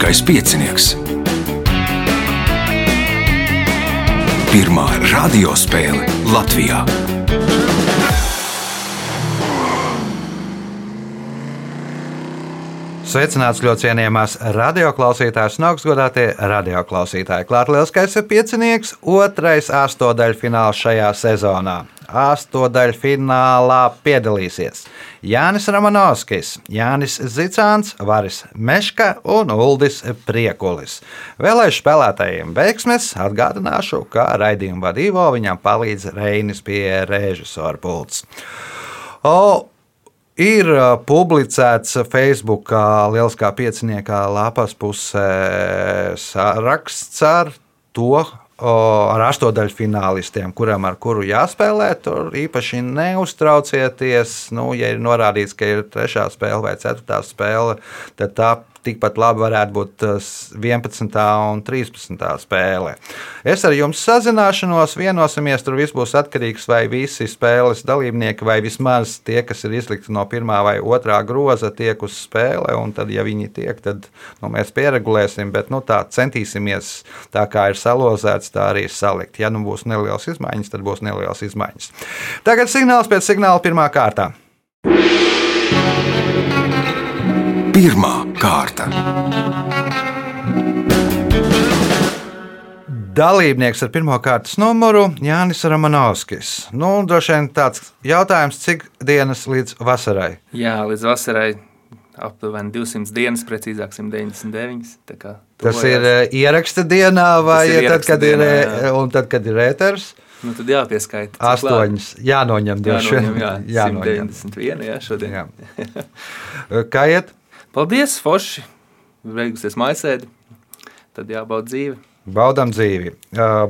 Lieliskais piecinieks. Pirmā radiospēle Latvijā. Sveicināts ļoti cienījamās radioklausītājas un augstgadātie radioklausītāji. Klāta lielskais piecinieks, otrais astotdaļfināls šajā sezonā. Astotdaļfinālā piedalīsies Jānis Ramanovskis, Jānis Zicāns, Varis Meška un Uldis Priekulis. Vēlēšu spēlētājiem veiksmes atgādināšu, ka raidījuma vadībā viņam palīdz Reinis pie režisora pults. O, Ir uh, publicēts Facebook, Lieliskā pieciniekā lapas pusē saraksts ar to, ar astodaļu finālistiem, kuram ar kuru jāspēlē. Tur īpaši neuztraucieties. Nu, ja ir norādīts, ka ir trešā spēle vai ceturtā spēle, tad tā tikpat labi varētu būt 11. un 13. spēle. Es ar jums sazināšanos, vienosimies, tur viss būs atkarīgs vai visi spēles dalībnieki, vai vismaz tie, kas ir izlikti no pirmā vai otrā groza, tiek uz spēle. Tad, ja viņi tiek, tad nu, mēs pieregulēsim, bet nu, tā centīsimies tā kā ir salozēts, tā arī salikt. Ja nu būs nelielas izmaiņas, tad būs nelielas izmaiņas. Tagad signāls pēc signāla pirmā kārta. Pirmā kārta. Dalībnieks ar pirmā kārtas numuru Jānis Ramanovskis. Nu, droši vien tāds jautājums, cik dienas līdz vasarai? Jā, līdz vasarai aptuveni 200 dienas, precīzāk 199. Tas ir uh, ieraksta dienā vai Tas ir tad, kad dienā, ir, jā. un tad, kad ir ēters? Nu, tad jāpieskaita. Astoņas. Jānoņem vien. Jānoņem, jā, Jānoņem. 191. Jā, šodien. Jā. Kā iet? Paldies, Forši! Beigusies maisēdi. Tad jābauda dzīve. Baudām dzīvi.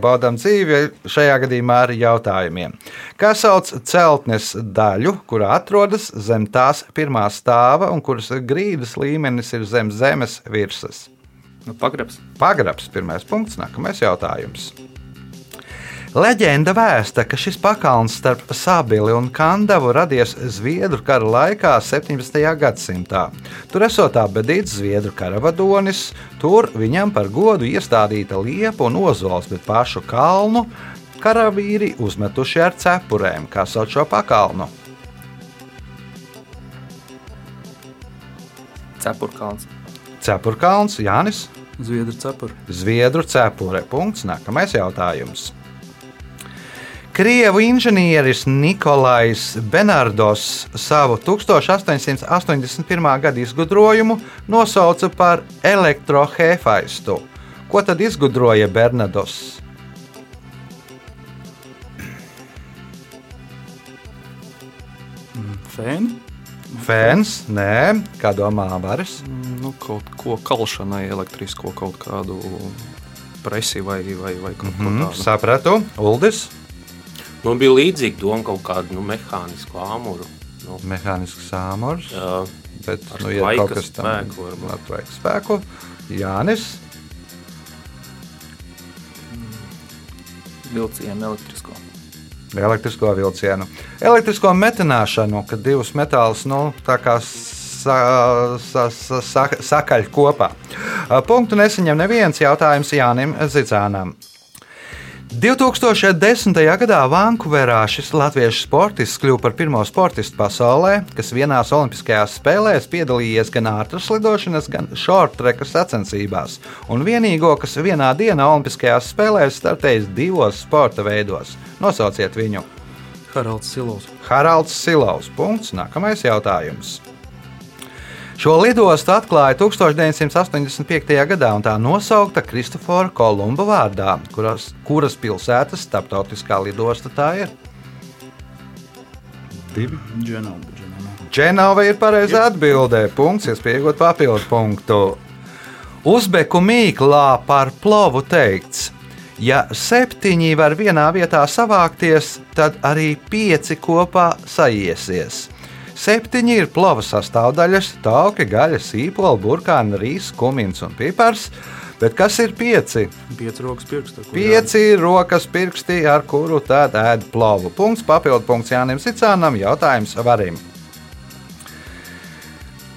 Baudām dzīvi šajā gadījumā ar jautājumiem. Kā sauc celtnes daļu, kurā atrodas zem tās pirmā stāva un kuras grīdas līmenis ir zem zemes virsmas? Nu, pagrabs. Pagrabs, pirmais punkts, nākamais jautājums. Leģenda vēsta, ka šis pakalns starp Sabili un Kandavu radies Zviedru kara laikā 17. gadsimtā. Tur esot abadīts Zviedru karavadonis, tur viņam par godu iestādīta liepa un ozols, bet pašu kalnu karavīri uzmetuši ar cepurēm, kā sauc šo pakalnu. Cepurkalns. Cepurkalns, Jānis, Zviedru cepuri. Zviedru cepure. Punkts. Nākamais jautājums. Krievu inženieris Nikolais Benardos savu 1881. gada izgudrojumu nosauca par elektrohēfaistu. Ko tad izgudroja Bernados? Fēni. Fēns, nē, kā domā Varis? Nu, kaut ko kalšanai, elektrisko kaut kādu presi vai, vai, vai kaut ko Mm, tādu. sapratu, Uldis. Man bija līdzīga doma kaut kādu nu, mehānisku āmuru. Nu, Mehānisks sāmurs, jā, bet nu, ja kaut kas ar tvaika spēku. Jānis, Vilcienu elektrisko. elektrisko vilcienu. Elektrisko metināšanu, kad divus metālus nu, tā kā sa, sa, sa, sa, sakaļ kopā. Punktu nesaņem neviens jautājums Jānim Zicānam. 2010. gadā Vankūverā šis latviešu sportists kļuva par pirmo sportistu pasaulē, kas vienās Olimpiskajās spēlēs piedalījies gan ātras lidošanas, gan shorttreka sacensībās, un vienīgo, kas vienā dienā Olimpiskajās spēlēs startējis divos sporta veidos. Nosauciet viņu! Haralds Silovs. Haralds Silovs. Punkts. Nākamais jautājums. Šo lidostu atklāja 1985. gadā un tā nosaukta Kristofora Kolumba vārdā, kuras, kuras pilsētas starptautiskā lidosta tā ir. Divi. Dženova. Dženova. Ir pareizā atbildē. Punkts, iespējot papildu punktu. Uzbeku mīklā par plovu teikts. Ja septiņi var vienā vietā savākties, tad arī pieci kopā sajiesies. Septiņi ir plova sastāvdaļas, tauki, gaļa, sīpola, burkāna, rīs, kumins un pipars. Bet kas ir pieci? Pieci rokas pirksti. Pieci rokas pirksti, ar kuru tad ēd plovu. Punkts, papildu punkts Jānim Sicānam, jautājums varim.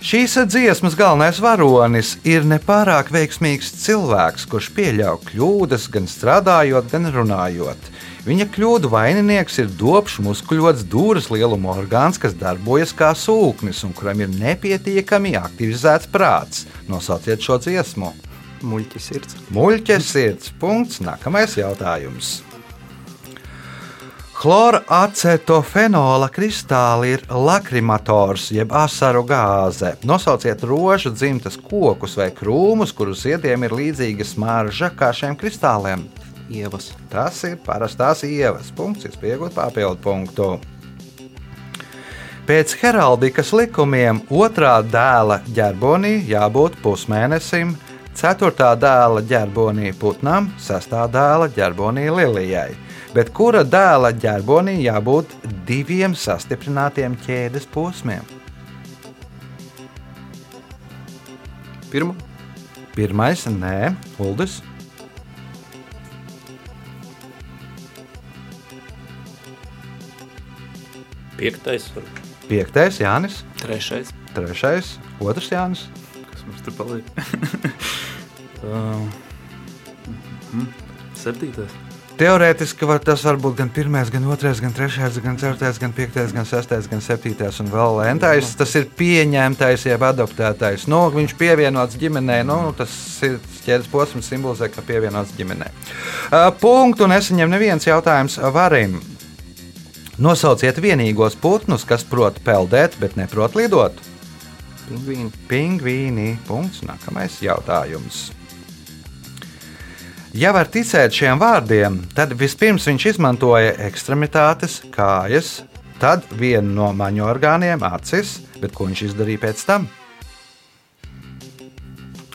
Šīs dziesmas galvenais varonis ir nepārāk veiksmīgs cilvēks, kurš pieļauj kļūdas gan strādājot, gan runājot. Viņa kļūdu vaininieks ir dobs, muskuļots, dūras lieluma orgāns, kas darbojas kā sūknis un kuram ir nepietiekami aktivizēts prāts. Nosauciet šo dziesmu. Muļķis sirds. Muļķis sirds. Punkts. Nākamais jautājums. Chlora acetofenola kristāli ir lakrimators, jeb asaru gāze. Nosauciet rožu dzimtas kokus vai krūmus, kuru ziediem ir līdzīga smarža kā šiem kristāliem. Ievas. Tas ir parastās ievas. Punkts, pieaugat papildu punktu. Pēc heraldikas likumiem otrā dēla ģerbonī jābūt pusmēnesim, ceturtā dēla ģerbonī putnam, sestā dēla ģerbonī lilijai. Bet kura dēla ģerbonī jābūt diviem sastiprinātiem ķēdes posmiem? Pirmā. Pirmais, nē, Uldis. Piektais. var- Piektais, Jānis. Trešais. Trešais, otrs Jānis. Kas mums tur paliek? uh, septītais. Teorētiski var, tas var būt gan pirmais, gan otrais, gan trešais, gan ceturtais, gan piektais, gan sestais, gan septītais un vēl entais. Tas ir pieņemtais, jeb adoptētais. Nu, viņš pievienots ģimenei. Nu, tas ir ķēdes posms, simbolizē, ka pievienots ģimenei. Uh, punktu nesaņem neviens jautājums varim. Nosauciet vienīgos putnus, kas prot peldēt, bet neprot lidot. Pingvīni. Pingvīni. Punkts. Nākamais jautājums. Ja var ticēt šiem vārdiem, tad vispirms viņš izmantoja ekstremitātes, kājas, tad vienu no maņu orgāniem, acis, bet ko viņš izdarīja pēc tam?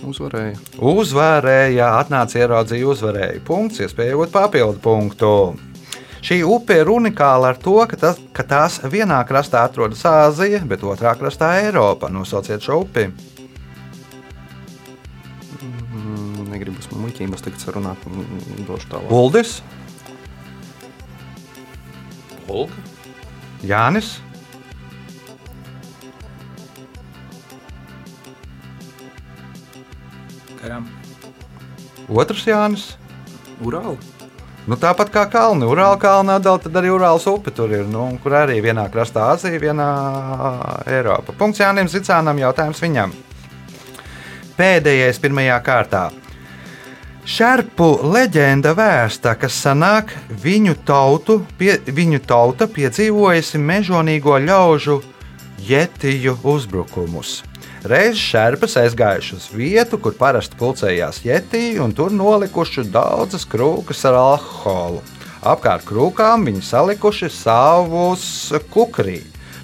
Uzvarēja. Uzvarēja, atnāca ieraudzīja, uzvarēja. Punkts, iespējot papildu punktu. Šī upe ir unikāla ar to, ka, tas, ka tās vienā krastā atrodas Āzija, bet otrā krastā Eiropa. Nosauciet šo upi. Mm, Negribu uz muļķības tagad sarunāt. Došu tālāk. Uldis, Olga. Jānis, Garām. otrs Jānis. Urāla. Nu, tāpat kā kalni, Urāla kalna atdala, tad arī Urālas upe tur ir, nu, kur arī vienā krastā Azija, vienā Eiropa. Punkts Jānim Zicānam, jautājums viņam. Pēdējais pirmajā kārtā. Šerpu leģenda vēsta, ka sanāk viņu, tautu, pie, viņu tauta piedzīvojusi mežonīgo ļaužu jetiju uzbrukumus. Reiz šerpas aizgājuši uz vietu, kur parasti pulcējās jetī, un tur nolikuši daudzas krūkas ar alkoholu. Apkārt krūkām viņi salikuši savus kukurī.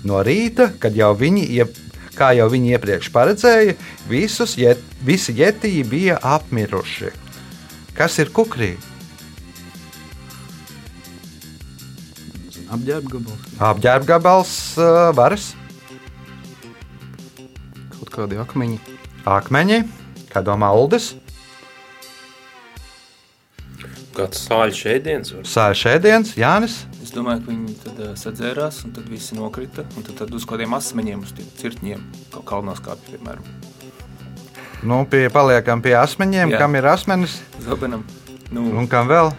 No rīta, kad jau viņi, iep, kā jau viņi iepriekš paredzēja, visus jet, visi jetī bija apmiruši. Kas ir kukurī? Apģērba gabals. Apģērbgabals, uh, varas, kādi akmeņi. akmeņi, kā domā Uldis, Kāds sāļš ēdiens sēž ēdiens, Jānis. Es domāju, ka viņi tad uh, sadzērās, un tad visi nokrita. Un tad, tad uz kādiem asmeņiem, uz tiem cirtņiem, kā kalnos kāpj, piemēram, Nu, pie, paliekam pie asmeņiem, Jā. kam ir asmenis zobenam. Nu, un kam vēl?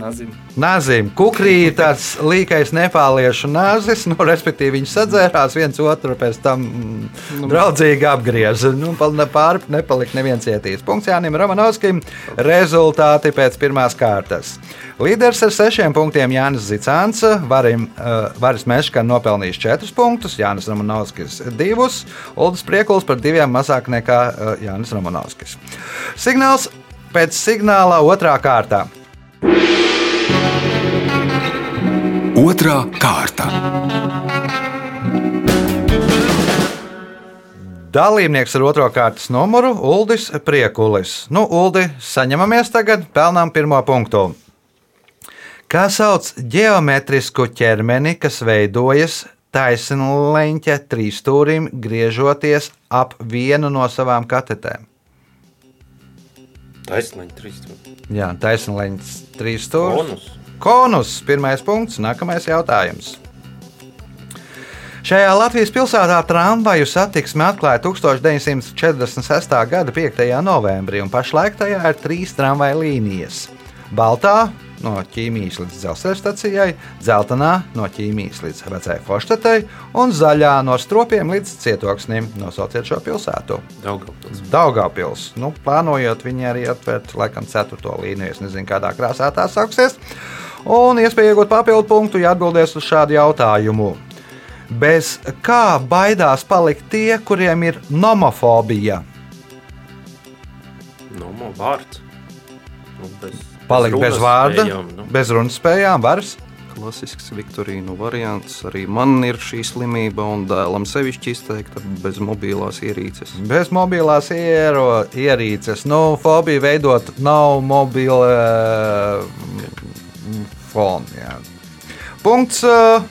Nazim. Nāzīm. Kukrī ir tāds līkais nepāliešu nāzis, nu, respektīvi viņi sadzērās viens otru, pēc tam mm, draudzīgi apgrieza. Nu, pāri nepalika neviens cietīs. Punkts Jānim Romanovskim. Rezultāti pēc pirmās kārtas. Līderis ar sešiem punktiem Jānis Zicāns, Varim, uh, Varis Meška nopelnījis četrus punktus, Jānis Romanovskis divus, Uldis Priekuls par diviem mazāk nekā uh, Jānis Romanovskis. Signāls pēc signāla otrā kārtā. Otra kārta. Dalībnieks ar otro kārtas numuru - Uldis Priekulis. Nu, Uldi, saņemamies tagad, pelnām pirmo punktu. Kā sauc geometrisku ķermeni, kas veidojas taisnleņķa trīsstūrim, griežoties ap vienu no savām katetēm? taisnība, trīs stūri. Jā, taisnleņķis trīsstūris. Konus, pirmais punkts, nākamais jautājums. Šajā Latvijas pilsētā tramvaju satiksmi atklāja 1946. gada 5. novembrī, un pašlaik tajā ir trīs tramvaju līnijas. Baltā no ķīmijas līdz dzelzceļa stacijai, dzeltenā no ķīmijas līdz vecajai Forštatei un zaļā no stropiem līdz cietoksnim. Nosauciet šo pilsētu. Daugavpils. Daugavpils. Nu, plānojot, viņi arī atvērt laikam ceturto līniju. Es nezinu, kādā krāsā tā sauksies. Un iespēja iegūt papildu punktu, ja atbildēs uz šādu jautājumu. Bez kā baidās palikt tie, kuriem ir nomofobija? Nomo vārds. Nu, bez, Palikt bez runas vārda, spējām, nu. bez runas spējām, varas. Klasisks Viktorīnu variants. Arī man ir šī slimība, un dēlam sevišķi izteikta bez mobilās ierīces. Bez mobilās iero, ierīces. Nu, fobija veidot nav mobila uh, fona. jā. Punkts. Uh,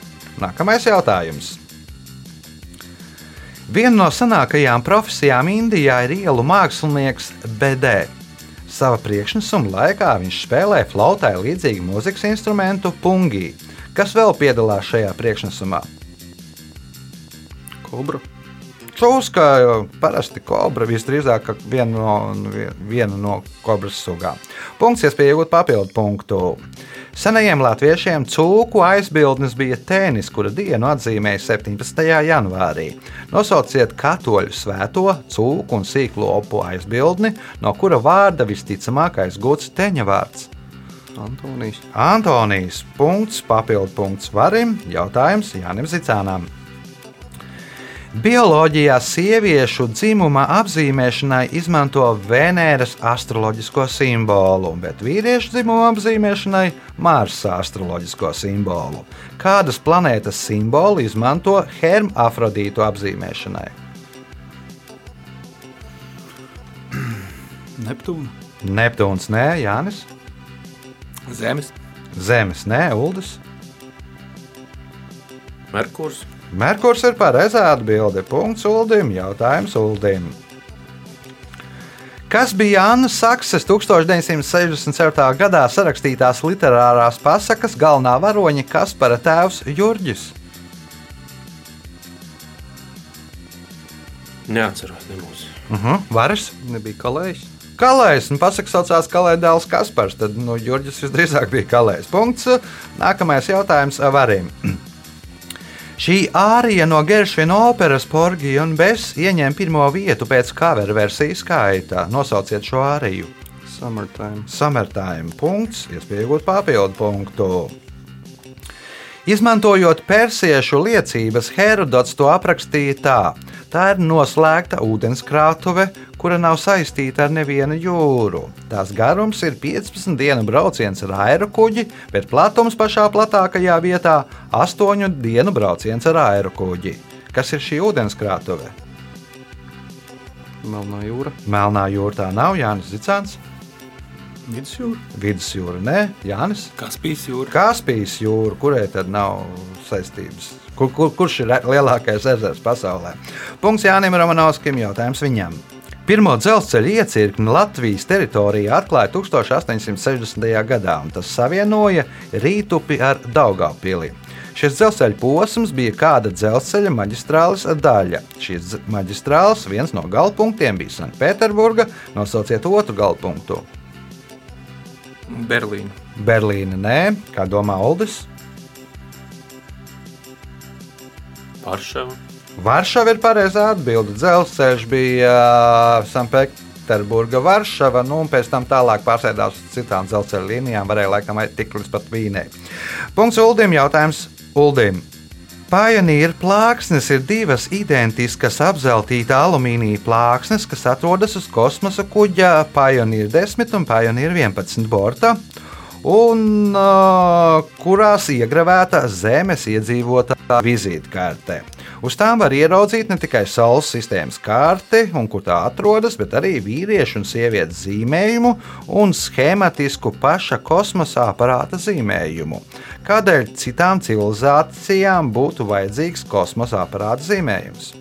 nākamais jautājums. Viena no senākajām profesijām Indijā ir ielu mākslinieks BD. Sava priekšnesuma laikā viņš spēlē flautai līdzīgu mūzikas instrumentu pungi. Kas vēl piedalās šajā priekšnesumā? Kobra. Čūska parasti kobra visdrīzāk ka viena no, viena no kobras sugām. Punkts, iespēja iegūt papildu punktu. Senajiem latviešiem cūku aizbildnis bija tēnis, kura dienu atzīmēja 17. janvārī. Nosauciet katoļu svēto cūku un sīklu opu aizbildni, no kura vārda visticamāk aizgūts teņa vārds. Antonijs. Antonijs. Punkts, papildu punkts varim. Jautājums Jānim Zicānam. Bioloģijā sieviešu dzimuma apzīmēšanai izmanto Venēras astroloģisko simbolu, bet vīriešu dzimuma apzīmēšanai Marsa astroloģisko simbolu. Kādas planētas simbolu izmanto hermafrodītu apzīmēšanai? Neptūna. Neptūns, nē, Jānis, Zemes. Zemes, nē, Uldis. Merkurs. Merkurs ir pareizā atbilde. Punkts Uldim. Jautājums Uldim. Kas bija Anna Sakses 1967. gadā sarakstītās literārās pasakas galvenā varoņa Kaspara tēvs Jurģis? Neatceros nebūs. Uh -huh. Varas? Nebija kalējs. Kalējs, un pasakā saucās Kalējs dēls Kaspars. Tad nu, Jurģis visdrīzāk bija Kalējs. Punkts. Nākamais jautājums Varim. Šī ārija no Geršvina operas Porgi un Bes ieņem pirmo vietu pēc cover versijas skaita. Nosauciet šo āriju. Summertime. Summertime. Punkts, iespēja iegūt papildu punktu. Izmantojot persiešu liecības, Herodots to aprakstīja tā: tā ir noslēgta ūdenskrātuve, kura nav saistīta ar nevienu jūru. Tās garums ir 15 dienu brauciens ar aerokuģi, bet platums pašā platākajā vietā - 8 dienu brauciens ar aerokuģi. Kas ir šī ūdenskrātuve? Melnā jūra. Melnā jūra tā nav Jānis Zicāns, Vidusjūra. Vidusjūra nē, Jānis. Kaspijas jūra. Kaspijas jūra, kurai tad nav saistības? Kur, kur, kurš ir lielākais ezers pasaulē? Punkts Jānim Romanovskim, jautājums viņam. Pirmo dzelzceļa iecirkni Latvijas teritorijā atklāja 1860. gadā, un tas savienoja Rītupi ar Daugavpili. Šis dzelzceļa posms bija kāda dzelzceļa maģistrāles daļa. Šīs maģistrāles viens no galpunktiem bija Sanktpēterburga. Nosauciet otru galpunktu. Berlīna. Berlīna, nē, kā domā Oldis. Varšava. Varšava ir pareizā atbilde. Dzelzceļš bija uh, Sanktpēterburga, Varšava, nu, un pēc tam tālāk pārsēdās uz citām dzelzceļa līnijām. Varēja laikam tikt līdz pat Vīnei. Punkts Uldim. Jautājums Uldim. Pioneer plāksnes ir divas identiskas apzeltīta alumīnija plāksnes, kas atrodas uz kosmosa kuģa Pioneer 10 un Pioneer 11 borta, un uh, kurās iegravēta Zemes iedzīvotāja vizītkarte. Uz tām var ieraudzīt ne tikai Saules sistēmas karti un kur tā atrodas, bet arī vīriešu un sievietes zīmējumu un schematisku paša kosmosa aparāta zīmējumu. Kādēļ citām civilizācijām būtu vajadzīgs kosmosa aparāta zīmējums?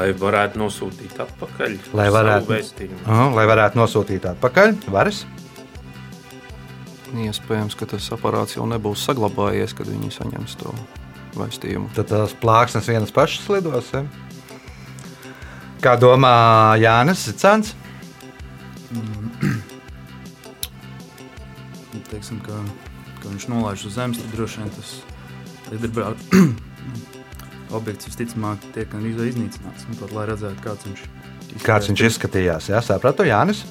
Lai varētu nosūtīt atpakaļ. Lai varētu-. Uh, lai varētu nosūtīt atpakaļ, varas. Iespējams, ka tas aparāts jau nebūs saglabājies, kad viņi saņems to vēstījumu. Tad tās plāksnes vienas pašas lidos. Ja? Kā domā Jānis Zitsants? Teiksim, ka, ka viņš nolaiž uz zemes, tad droši vien tas lidbrāļu objekts visticamāk tiek iznīcināts. Un pat lai redzētu, kāds viņš ir. Kāds viņš izskatījās? Jā, sapratu, Jānis.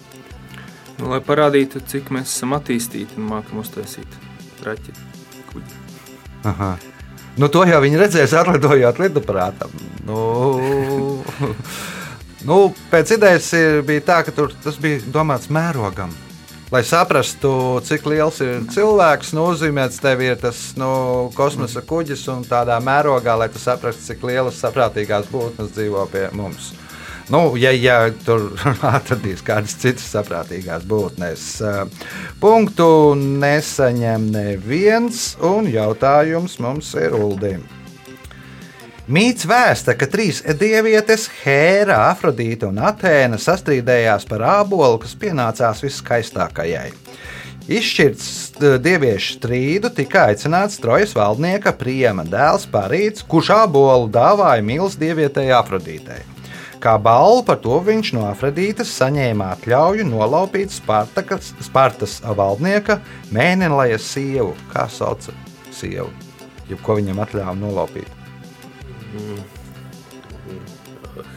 Nu, lai parādītu, cik mēs esam attīstīti un mākam uztaisīt raķeti. kuģi. Aha. Nu, to jau viņi redzēs, atlidojot lidaparātam. Nu, nu, pēc idejas ir- bija tā, ka tur, tas bija domāts mērogam. Lai saprastu, cik liels ir cilvēks, nozīmēts tev ir tas nu, kosmosa kuģis un tādā mērogā, lai tu saprastu, cik lielas saprātīgās būtnes dzīvo pie mums. Nu, ja, ja tur atradīs kādas citas saprātīgās būtnes, eh, punktu nesaņem neviens, un jautājums mums ir Uldim. Mīts vēsta, ka trīs dievietes, Hēra, Afrodīte un Atēna, sastrīdējās par ābolu, kas pienācās viskaistākajai. Izšķirts eh, dieviešu strīdu tika aicināts Trojas valdnieka Priema dēls Parīts, kurš ābolu dāvāja mīlas dievietei Afrodītei. Kā balvu par to viņš no Afrodītes saņēma atļauju nolaupīt Spartakas, Spartas valdnieka Mēnenlajas sievu. Kā sauca sievu? Jeb ko viņam atļāva nolaupīt?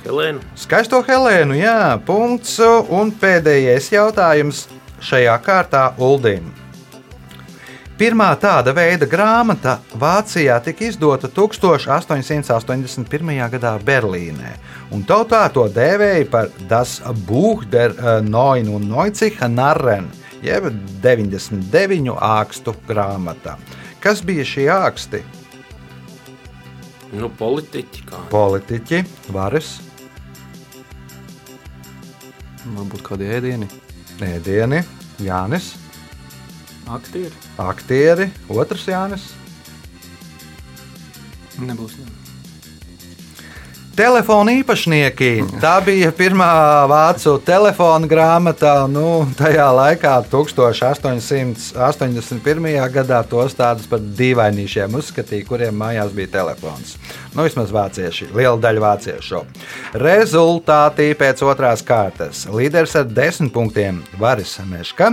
Helēna. Skaisto Helēnu, jā, punkts. Un pēdējais jautājums šajā kārtā Uldim. Pirmā tāda veida grāmata Vācijā tika izdota 1881. gadā Berlīnē, un tautā to dēvēja par Das Buch der eh, Neuen un Neucicha Narren, jeb 99 ākstu grāmata. Kas bija šie āksti? Nu, politiķi kā. Politiķi, varas, Varbūt kādi ēdieni. ēdieni, Jānis, Aktieri? aktieri, otrs Jānis. Nebūs. Ne. Telefona īpašnieki. Tā bija pirmā vācu telefona grāmata. Nu, tajā laikā, 1881. gadā, tos tādus par dīvainīšiem uzskatīja, kuriem mājās bija telefons. Nu, vismaz vācieši, liela daļa vāciešu. Rezultāti pēc otrās kārtas. Līderis ar desmit punktiem Varis Meška.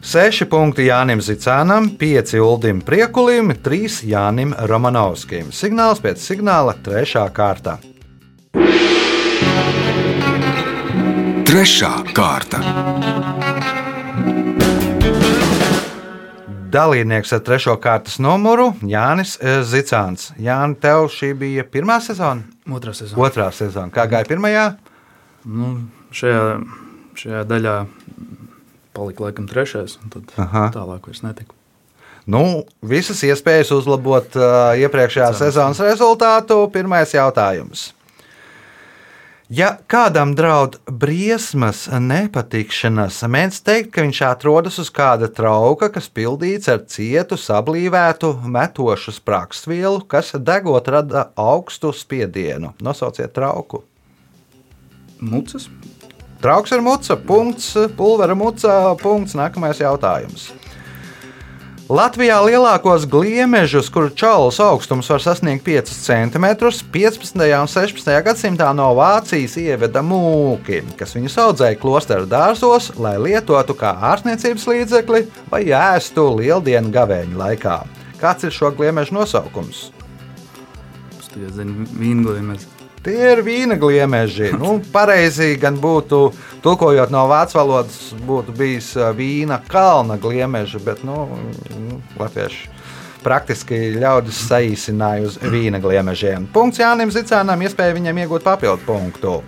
6 punkti Jānim Zicānam, 5 Uldim Priekulim, 3 Jānim Romanovskim. Signāls pēc signāla 3. kārta. Trešā kārta. Dalībnieks ar trešo kārtas numuru Jānis eh, Zicāns. Jānis, tev šī bija pirmā sezona? Otrā sezona. Otrā sezona. Kā gāja pirmajā? Nu, šajā, šajā daļā palika laikam trešais, un tad Aha. tālāk vairs netika. Nu, visas iespējas uzlabot uh, iepriekšējā sezonas rezultātu. Pirmais jautājums. Ja kādam draud briesmas, nepatikšanas, mēdz teikt, ka viņš atrodas uz kāda trauka, kas pildīts ar cietu, sablīvētu, metošu sprāgstvielu, kas degot rada augstu spiedienu. Nosauciet trauku. Mucas? Trauks ir muca, punkts, pulvera muca, punkts. Nākamais jautājums. Latvijā lielākos gliemežus, kuru čaulas augstums var sasniegt 5 cm, 15. un 16. gadsimtā no Vācijas ieveda mūki, kas viņus audzēja klosteru dārzos, lai lietotu kā ārstniecības līdzekli vai ēstu lieldienu gavēņu laikā. Kāds ir šo gliemežu nosaukums? Tikai zinu, vīnglīmēs. Tie ir vīna gliemeži. Nu, pareizi gan būtu, tulkojot no vācu valodas, būtu bijis ā, vīna kalna gliemeži, bet nu, nu, latvieši praktiski ļaudis saīsināja uz vīna gliemežiem. Punkts Jānim Zicānam, iespēja viņam iegūt papildu punktu.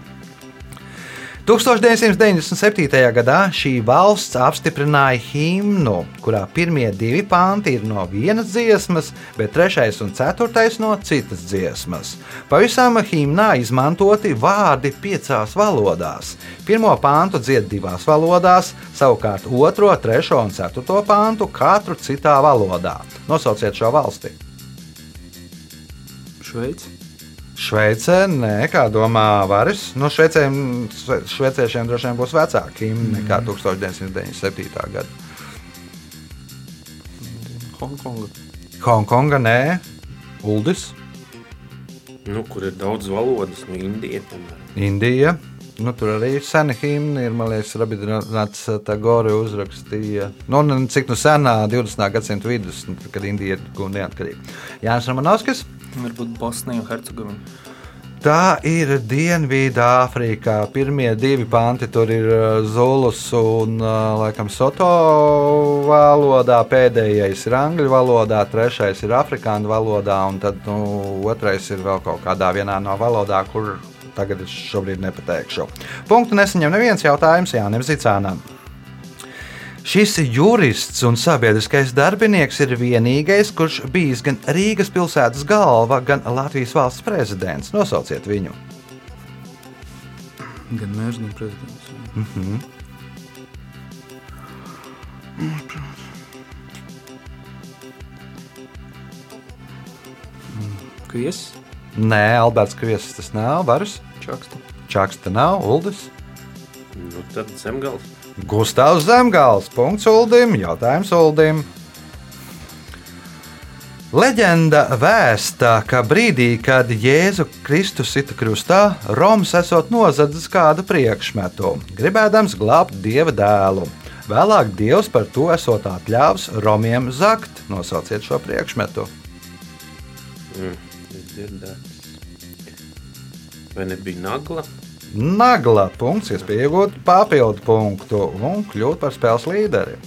1997. gadā šī valsts apstiprināja himnu, kurā pirmie divi panti ir no vienas dziesmas, bet trešais un ceturtais no citas dziesmas. Pavisam himnā izmantoti vārdi piecās valodās. Pirmo pantu dzied divās valodās, savukārt otro, trešo un ceturto pantu katru citā valodā. Nosauciet šo valsti. Šveici. Šveicē, nē, kā domā Varis. Nu, šveicēm, šveiciešiem droši vien būs vecāki himni nekā 1997. gada. Hongkonga. Hongkonga, nē, Uldis, Nu, kur ir daudz valodas, no Indijas. piemēram. Indija. Nu, tur arī ir sena himna, ir, man liekas, Rabindrats Tagore uzrakstīja. Nu, cik nu senā 20. gadsimta vidus, nu, kad Indija ir guva neatkarību. Jānis Ramanovskis. Varbūt Bosnija un Hercegovina. Tā ir Dienvidāfrikā. Pirmie divi panti tur ir uh, Zulus un uh, laikam Soto valodā, pēdējais ir angļu valodā, trešais ir afrikāņu valodā, un tad nu, otrais ir vēl kaut kādā no valodām, kur tagad es šobrīd nepateikšu. Punktu nesaņem neviens jautājums Jānim Zicānam. Šis jurists un sabiedriskais darbinieks ir vienīgais, kurš bijis gan Rīgas pilsētas galva, gan Latvijas valsts prezidents. Nosauciet viņu. Gan mērs, gan prezidents. jā. Kviesis. Nē, Alberts Kviesis tas nav, Varas. Čaksta. Čaksta nav, Uldis. Nu, tad zemgals. Gustavs Zemgals. Punkts Uldim. Jautājums Uldim. Leģenda vēsta, ka brīdī, kad Jēzu Kristus sita krustā, Romas esot nozadzis kādu priekšmetu, gribēdams glābt dieva dēlu. Vēlāk Dievs par to esot atļāvis Romiem zakt. Nosauciet šo priekšmetu. Mm. Vai nebija nagla? Nagla punkts, iespēja iegūt papildu punktu un kļūt par spēles līderi.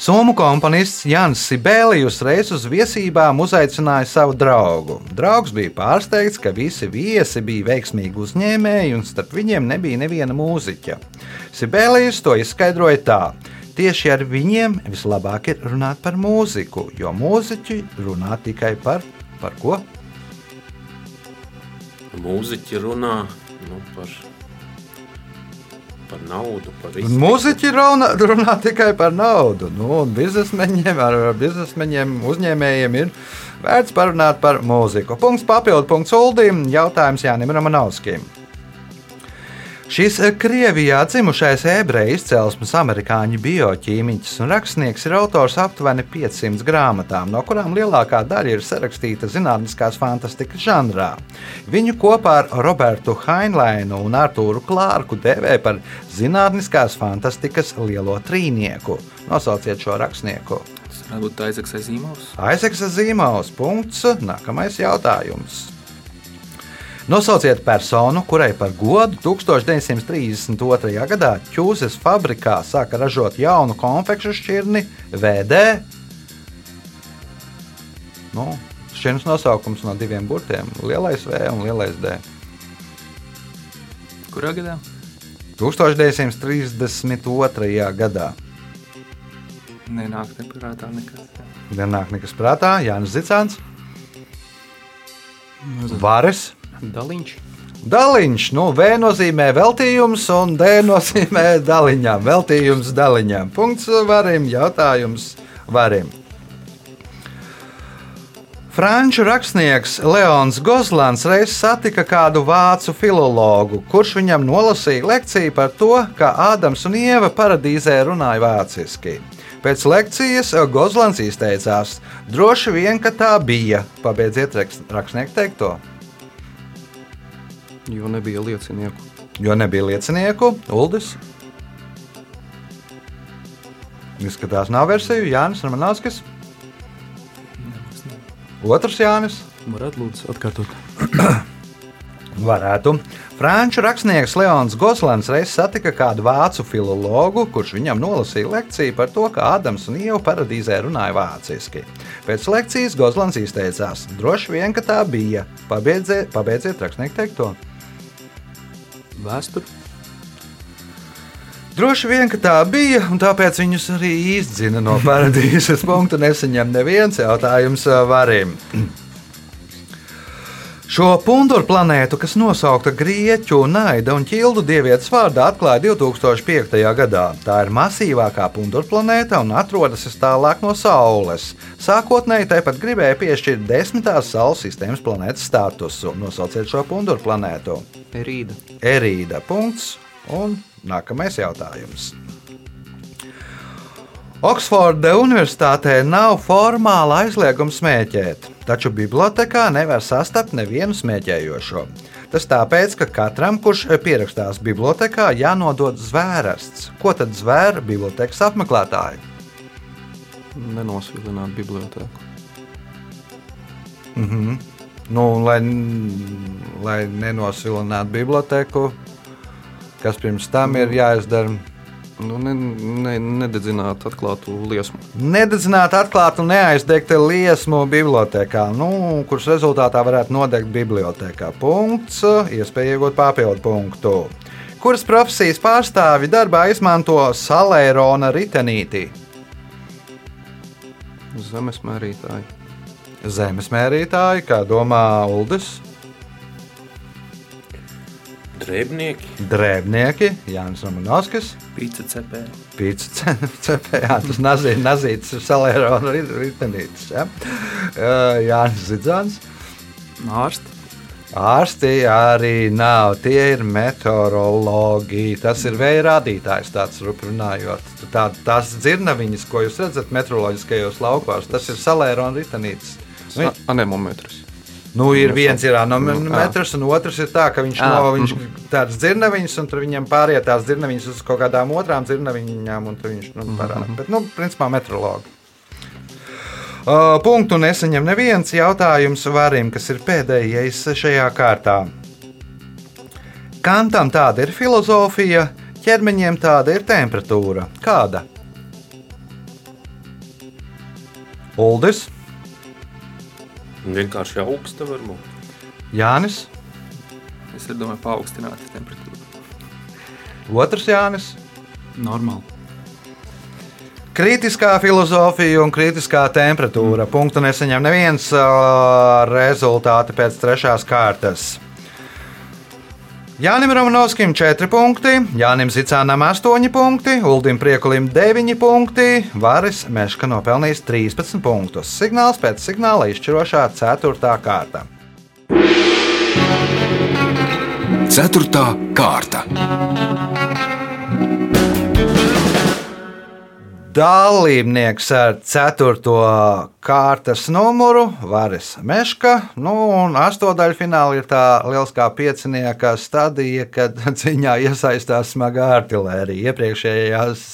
Somu komponists Jans Sibēlijus reiz uz viesībām uzaicināja savu draugu. Draugs bija pārsteigts, ka visi viesi bija veiksmīgi uzņēmēji un starp viņiem nebija neviena mūziķa. Sibēlijus to izskaidroja tā. Tieši ar viņiem vislabāk ir runāt par mūziku, jo mūziķi runā tikai par, par ko? Mūziķi runā nu, par, par naudu, par. Mūziķi runā, runā tikai par naudu. Nu, biznesmeņiem, ar ar biznesmeņiem, uzņēmējiem ir vērts parunāt par mūziku. Punkts papildu punkts Uldīm. Jautājums Jānim Ramanovskim. Šis eh, Krievijā dzimušais ebreju izcelsmes amerikāņu bioķīmiķis un rakstnieks ir autors aptuveni 500 grāmatām, no kurām lielākā daļa ir sarakstīta zinātniskās fantastikas žanrā. Viņu kopā ar Robertu Heinleinu un Artūru Klārku dēvē par zinātniskās fantastikas lielo trīnieku. Nosauciet šo rakstnieku. Tas varētu būt Aizeks Zīmovs. Aizeks Zīmaus punkts. Nākamais jautājums. Nosauciet personu, kurai par godu 1932. gadā Čūskas fabrikā sāka ražot jaunu konfekšu šķirni VD. Nu, šķirnes nosaukums no diviem burtiem - Lielais V un Lielais D. Kurā gadā? 1932. gadā. Nenāk neprātā nekas. Nenāk nekas prātā, Jānis Zicāns, Vares. Daliņš. Daliņš, nu, V nozīmē veltījums, un D nozīmē daliņām. Veltījums daliņām. Punkts varim, jautājums varim. Franču rakstnieks Leons Gozlans reiz satika kādu vācu filologu, kurš viņam nolasīja lekciju par to, kā Ādams un Ieva paradīzē runāja vāciski. Pēc lekcijas Gozlans izteicās: Droši vien, ka tā bija. Pabeidziet rakst- rakstnieku teikto. Jo nebija liecinieku. Jo nebija liecinieku, Uldis. Izskatās, nav versiju. Jānis Ramanovskis. Otrs Jānis. Varētu lūdzu atkārtot. Varētu. Franču rakstnieks Leons Goslans reiz satika kādu vācu filologu, kurš viņam nolasīja lekciju par to, kā Ādams un Ieva paradīzē runāja vāciski. Pēc lekcijas Goslans izteicās: Droši vien, ka tā bija. Pabeidziet, pabeidziet rakstnieku teikto. Vēsture. Droši vien, tā bija, un tāpēc viņus arī izdzina no paradīzes punktu. Nesaņem neviens jautājums ā, varim. Šo punduru planētu, kas nosaukta Grieķu, Naida un Ķildu dievietes vārdā, atklāja 2005. gadā. Tā ir masīvākā punduru planēta un atrodas tālāk no Saules. Sākotnēji tāpat gribēja piešķirt desmitās Saules sistēmas planētas statusu. Nosauciet šo punduru planētu. Rīda. Erīda. Punkts. Un nākamais jautājums. Oksforda Universitātē nav formāla aizlieguma smēķēt, taču bibliotekā nevar sastapt nevienu smēķējošo. Tas tāpēc, ka katram, kurš pierakstās bibliotekā, jānodod zvērsts. Ko tad zvēra bibliotekas apmeklētāji? Nenosvilināt bibliotēku. Mhm. Nu, un lai, lai nenosvilinātu biblioteku, kas pirms tam ir jāizdara? Nu, ne, ne, nededzināt atklātu liesmu. Nededzināt, atklāt un neaizdegt liesmu bibliotekā, nu, kuras rezultātā varētu nodegt bibliotekā. Punkts, iespēja iegūt papildu punktu. Kuras profesijas pārstāvi darbā izmanto salērona ritenīti? Zemes mērītāji. Zemes mērītāji, kā domā Uldis, Drēbnieki, drēbnieki, Jānis Romanovskis. Pīca cepē. Pīcis cepējā, tas nazī- nazītis ir salērona ritenītis. Ja? Uh, Jānis Zidzāns. Ārsti. Ārsti arī nav, tie ir meteorologi. Tas ir vēja rādītājs, tāds runājot. Tā, tās dzirnaviņas, ko jūs redzat meteoroloģiskajos laukos, tas ir salērona ritenītis. Nu, Sa- Anemometrs. Nu, ir viens ir anometrs, un otrs ir tā, ka viņš Jā. no viņš tādas dzirnaviņas, un tur viņam pāriet tās dzirnaviņas uz kaut kādām otrām dzirnaviņām, un tur viņš nu, parāda. Bet, nu, principā, meteorologi. Uh, punktu nesaņem neviens jautājums varim, kas ir pēdējais šajā kārtā. Kantam tāda ir filozofija, ķermeņiem tāda ir temperatūra. Kāda? Uldis, vienkārši augsta varbūt. Jānis, Es domāju, paaugstināt temperatūru. otrs Jānis. Normāli. Kritiskā filozofija un kritiskā temperatūra. Mm. Punktu nesaņem neviens ā, rezultāti pēc trešās kārtas. Jānis Romanovskim 4 punkti, Jānis Zicānam 8 punkti, Uldim Priekulim 9 punkti, Varis Meška nopelnījis 13 punktus. Signāls pēc signāla izšķirošā 4. kārta. Ceturtā kārta. Dalībnieks ar 4. kārtas numuru Varis Meška. Nu, un astotdaļfinālā ir tā lieliskā piecinieka stadija, kad cīņā iesaistās smagā artērija. Iepriekšējās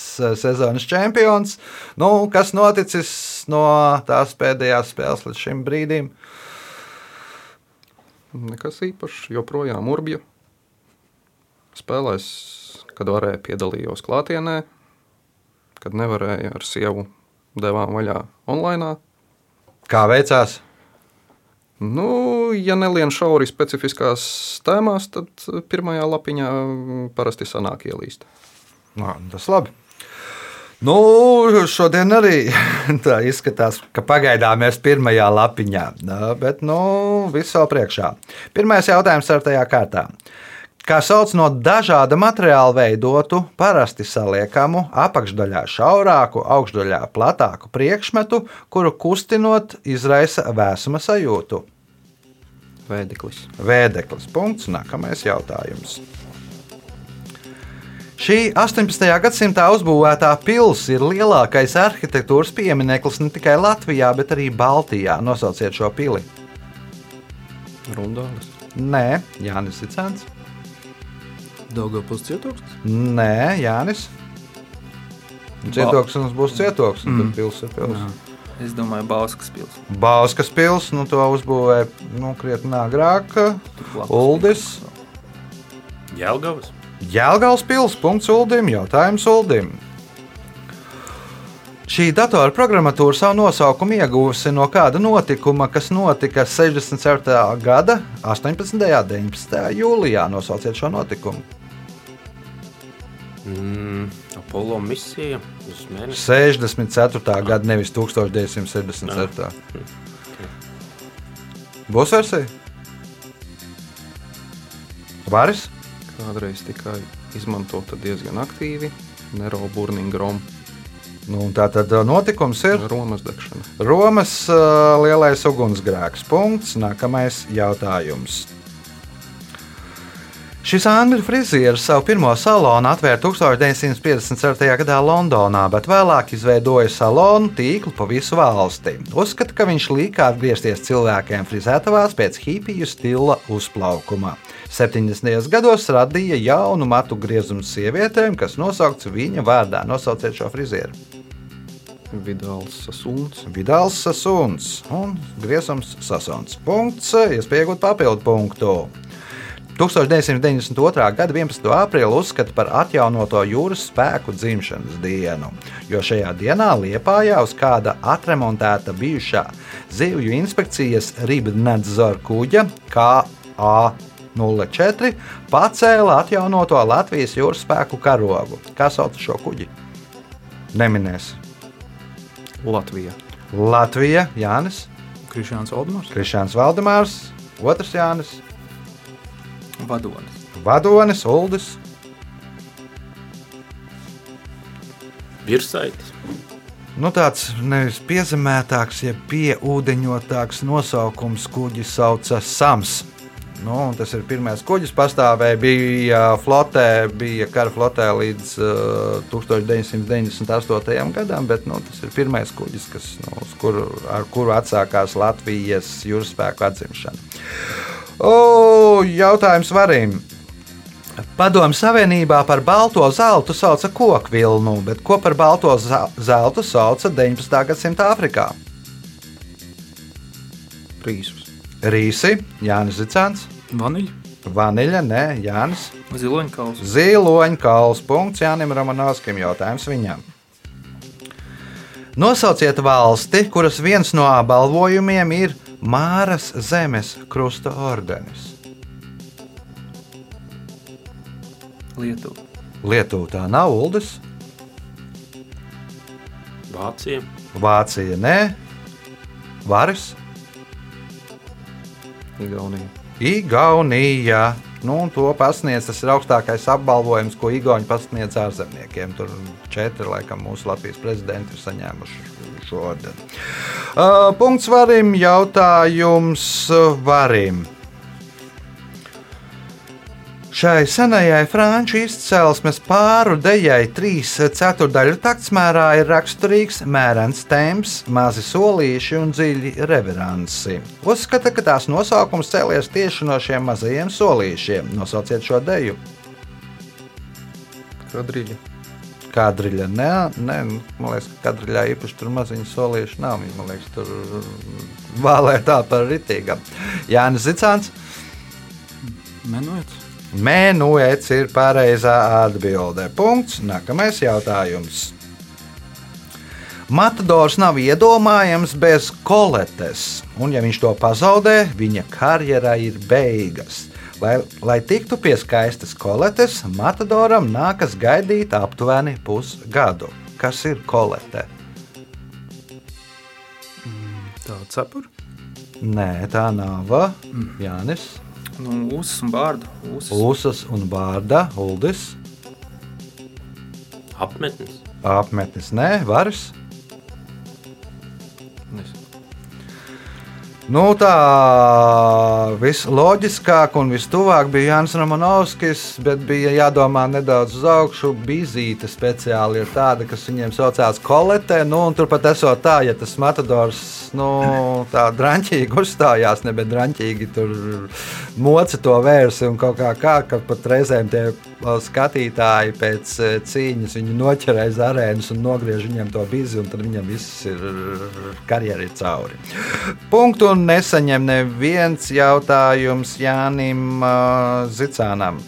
sezonas čempions. Nu, kas noticis no tās pēdējās spēles līdz šim brīdim? Nekas īpašs, joprojām urbja. Spēlēs, kad varēja piedalījos klātienē, kad nevarēja ar sievu devām vaļā online. Kā veicās? Nu, ja nelien šauri specifiskās tēmās, tad pirmajā lapiņā parasti sanāk ielīst. Nā, tas labi. Nu, šodien arī tā izskatās, ka pagaidām mēs pirmajā lapiņā, bet nu, viss vēl priekšā. Pirmais jautājums ar tajā kārtā. Kā sauc no dažāda materiāla veidotu, parasti saliekamu, apakšdaļā šaurāku, augšdaļā platāku priekšmetu, kuru kustinot izraisa vēsuma sajūtu? Vēdeklis. Vēdeklis. Punkts. Nākamais jautājums. Šī 18. gadsimtā uzbūvētā pilsēta ir lielākais arhitektūras piemineklis ne tikai Latvijā, bet arī Baltijā. Nosauciet šo pili. Rundālis. Nē, Jānis Cits. Daugavpils cietoksnis. Nē, Jānis. Cietoksnis būs cietoksnis, mm. tad pilsēta ir pilsēta. Es domāju, Bauskas pilsēta. Bauskas pilsēta, nu to uzbūvēja nu, krietni agrāk. Uldis. Jēlgavas. Jēlgājas pilsēta, punkts Uldim, jautājums Uldim. Šī datorprogrammatūra savu nosaukumu ieguvusi no kāda notikuma, kas notika 67. gada 18. un 19. jūlijā. Nosauciet šo notikumu. Mm, Apollo misija uz mēnesi. 64. gada, nevis 1967. Būs versija? Varis? Kādreiz tikai izmantota diezgan aktīvi. Nero burning rom. Nu, tā tad uh, notikums ir Romas degšana. Romas uh, lielais ugunsgrēks. Punkts. Nākamais jautājums. Šis angļu frizieris savu pirmo salonu atvēra 1954. gadā Londonā, bet vēlāk izveidoja salonu tīklu pa visu valsti. Uzskata, ka viņš līkā atgriezties cilvēkiem frizētavās pēc hipiju stila uzplaukuma. 70. gados radīja jaunu matu griezumu sievietēm, kas nosaukts viņa vārdā. Nosauciet šo frizieru. Vidāls Sasuns. Vidāls Sasuns un Griezums Sasuns. Punkts, iespējot papildu punktu. 1992. gada 11. aprīli uzskata par atjaunoto jūras spēku dzimšanas dienu, jo šajā dienā Liepājā uz kāda atremontēta bijušā zivju inspekcijas Rībnedzora kuģa KA04 pacēla atjaunoto Latvijas jūras spēku karogu. Kā sauc šo kuģi? Neminēs. Latvijā. Latvija, Jānis, Krišāns Valdemārs. Krišāns Valdemārs, otrs Jānis, Vadonis. Vadonis, Uldis. Virsaitis. Nu, tāds nevis piezemētāks, ja pieūdeņotāks nosaukums kuģis sauca Sams. Nu, un tas ir pirmais kuģis, pastāvēja, bija flotē, bija kara flotē līdz uh, 1998. gadam, bet nu, tas ir pirmais kuģis, kas, nu, uz kuru, ar kuru atsākās Latvijas jūras spēku atzimšana. O, jautājums varim. Padomju Savienībā par balto zeltu sauca koku vilnu, bet ko par balto zeltu sauca 19. gadsimta Āfrikā? Rīsus. Rīsi, Jānis Zicāns, Vaniļa. vaniļa, nē, Jānis. Ziloņkauls. Ziloņkauls. Punkts Jānim Romanovskim. Jautājums viņam. Nosauciet valsti, kuras viens no apbalvojumiem ir Māras zemes krusta ordenis. Lietuva. Lietuva tā nav Uldis, Vācija. Vācija nē, Varis, Igaunija. Igaunija. Nu, to pasniedz, tas augstākais apbalvojums, ko Igauni pasniedz ārzemniekiem. Tur četri, laikam, mūsu Latvijas prezidenti ir saņēmuši šo ordeni. Uh, punkts varim, jautājums varim. Šai senajai franču izcelsmes pāru dejai trīs ceturdaļu taktsmērā ir raksturīgs mērens temps, mazi solīši un dziļi reveransi. Uzskata, ka tās nosaukums cēlies tieši no šiem mazajiem solīšiem. Nosauciet šo deju. Kadriļa. Kadriļa. Nē, nē, man liekas, ka kadriļā īpaši tur maziņu solīšu nav. Man liekas, tur vālē tā par ritīgam. Jānis Zicāns. Menojot. Mēnuets ir pareizā atbilde. Punkts. Nākamais jautājums. Matadors nav iedomājams bez koletes, un ja viņš to pazaudē, viņa karjerai ir beigas. Lai, lai tiktu pie skaistas koletes, Matadoram nākas gaidīt aptuveni pusgadu. Kas ir kolete? Tā cepura. Nē, tā nav. Jānis, Nu, Uzas un bārdu. Uzas. Lūsas un Bārda, Uldis, Apmetnis. apmetnis, nē, Varas. Nu, tā visloģiskāk un vistuvāk bija Jānis Romanovskis, bet bija jādomā nedaudz uz augšu. Bizīte speciāli ir tāda, kas viņiem saucās kolete. Nu, turpat esot tā, ja tas matadors nu, tā drāmķīgi uzstājās, ne bet drāmķīgi tur moca to vērsi un kaut kā kā, ka pat reizēm tie skatītāji pēc uh, cīņas viņu noķerē aiz arēnas un nogriež viņam to bizi, un tad viņam viss ir karjera ir cauri. Punktu nesaņem neviens jautājums Jānim uh, Zicānam.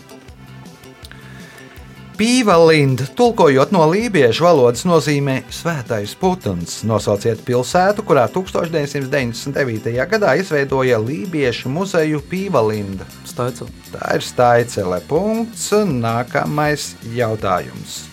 Pīvalinda, tulkojot no lībiešu valodas, nozīmē svētais putns. Nosauciet pilsētu, kurā 1999. gadā izveidoja lībiešu muzeju Pīvalinda. Staicela. Tā ir Staicele. Punkts. Nākamais jautājums.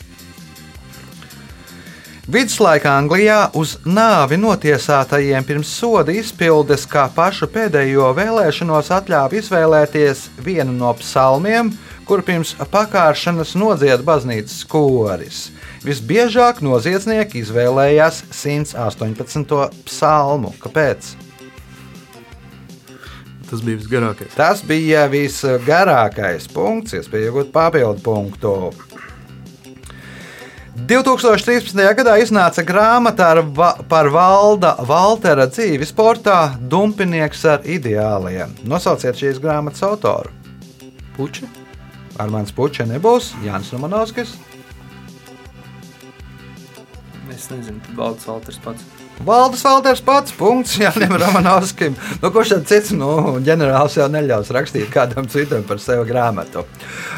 Viduslaika Anglijā uz nāvi notiesātajiem pirms soda izpildes kā pašu pēdējo vēlēšanos atļāva izvēlēties vienu no psalmiem, kur pirms pakāršanas nodzied baznīcas koris. Visbiežāk noziedznieki izvēlējās 118. psalmu. Kāpēc? Tas bija visgarākais. Tas bija visgarākais punkts, iespēja iegūt papildu punktu. 2013. gadā iznāca grāmata ar va par Valda Valtera dzīvi sportā Dumpinieks ar ideāliem. Nosauciet šīs grāmatas autoru. Puķi? Armāns Puķa nebūs, Jānis Romanovskis. Es nezinu, tad Valdis Valters pats. Valdis Valters pats, punkts Jānim Romanovskim. Nu, kurš tad cits, nu, ģenerālis jau neļaus rakstīt kādam citam par sevi grāmatu.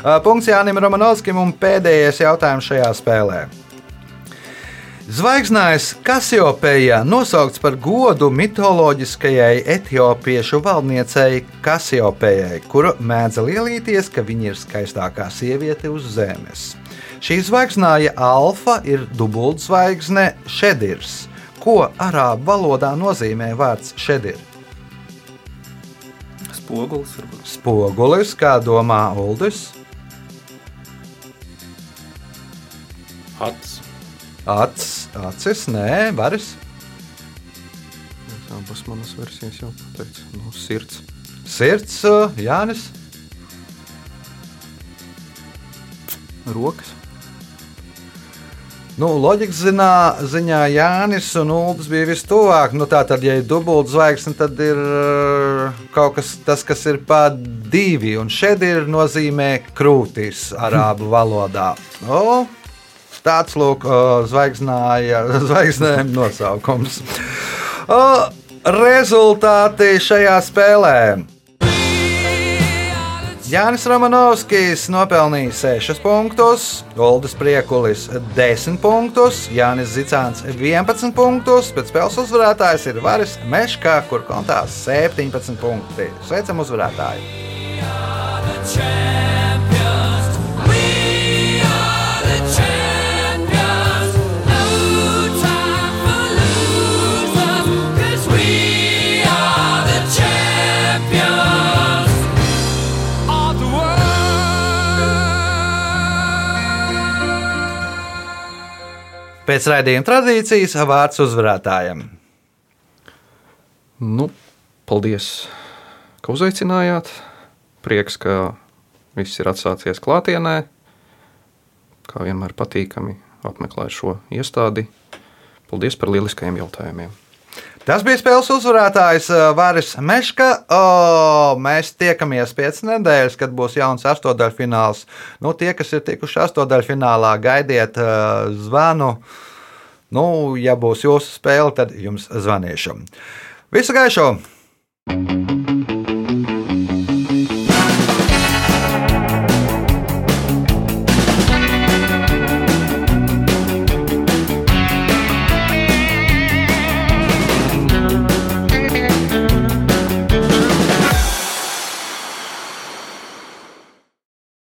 Uh, Punkts Jānim Romanovskim un pēdējais jautājums šajā spēlē. Zvaigznājs Kasiopēja nosaukts par godu mitoloģiskajai etiopiešu valdniecei Kasiopējai, kura mēdza lielīties, ka viņa ir skaistākā sieviete uz zemes. Šī zvaigznāja alfa ir dubultzvaigzne Šedirs. Ko arābu valodā nozīmē vārds Šedir? Spogulis varbūt. Spogulis, kā domā Uldis, Ats. acis, acis, nē, varas, Abas manas versijas jau pateicu. Nu, sirds. sirds, uh, Jānis. Rokas. Nu, loģikas zinā, ziņā Jānis un Ulas bija vistuvāk. Nu, tā tad, ja ir dubulta zvaigzne, tad ir uh, kaut kas tas, kas ir pa divi. Un šeit ir nozīmē krūtis arābu valodā. Nu, tāds lūk, uh, zvaigznēm nosaukums. Uh, rezultāti šajā spēlē. Jānis Romanovskis nopelnīja 6 punktus, Goldis Priekulis 10 punktus, Jānis Zicāns 11 punktus, bet spēles uzvarētājs ir Varis Meškā, kur kontā 17 punkti. Sveicam uzvarētāju! Pēc raidījuma tradīcijas vārds uzvarētājiem. Nu, paldies, ka uzaicinājāt. Prieks, ka viss ir atsācies klātienē. Kā vienmēr patīkami apmeklēt šo iestādi. Paldies par lieliskajiem jautājumiem. Tas bija spēles uzvarētājs uh, Vāris Meška. O, mēs tiekamies pēc nedēļas, kad būs jauns astotdaļfināls. Nu, tie, kas ir tikuši astotdaļfinālā, gaidiet uh, zvanu. Nu, ja būs jūsu spēle, tad jums zvanīšu. Visu gaišu!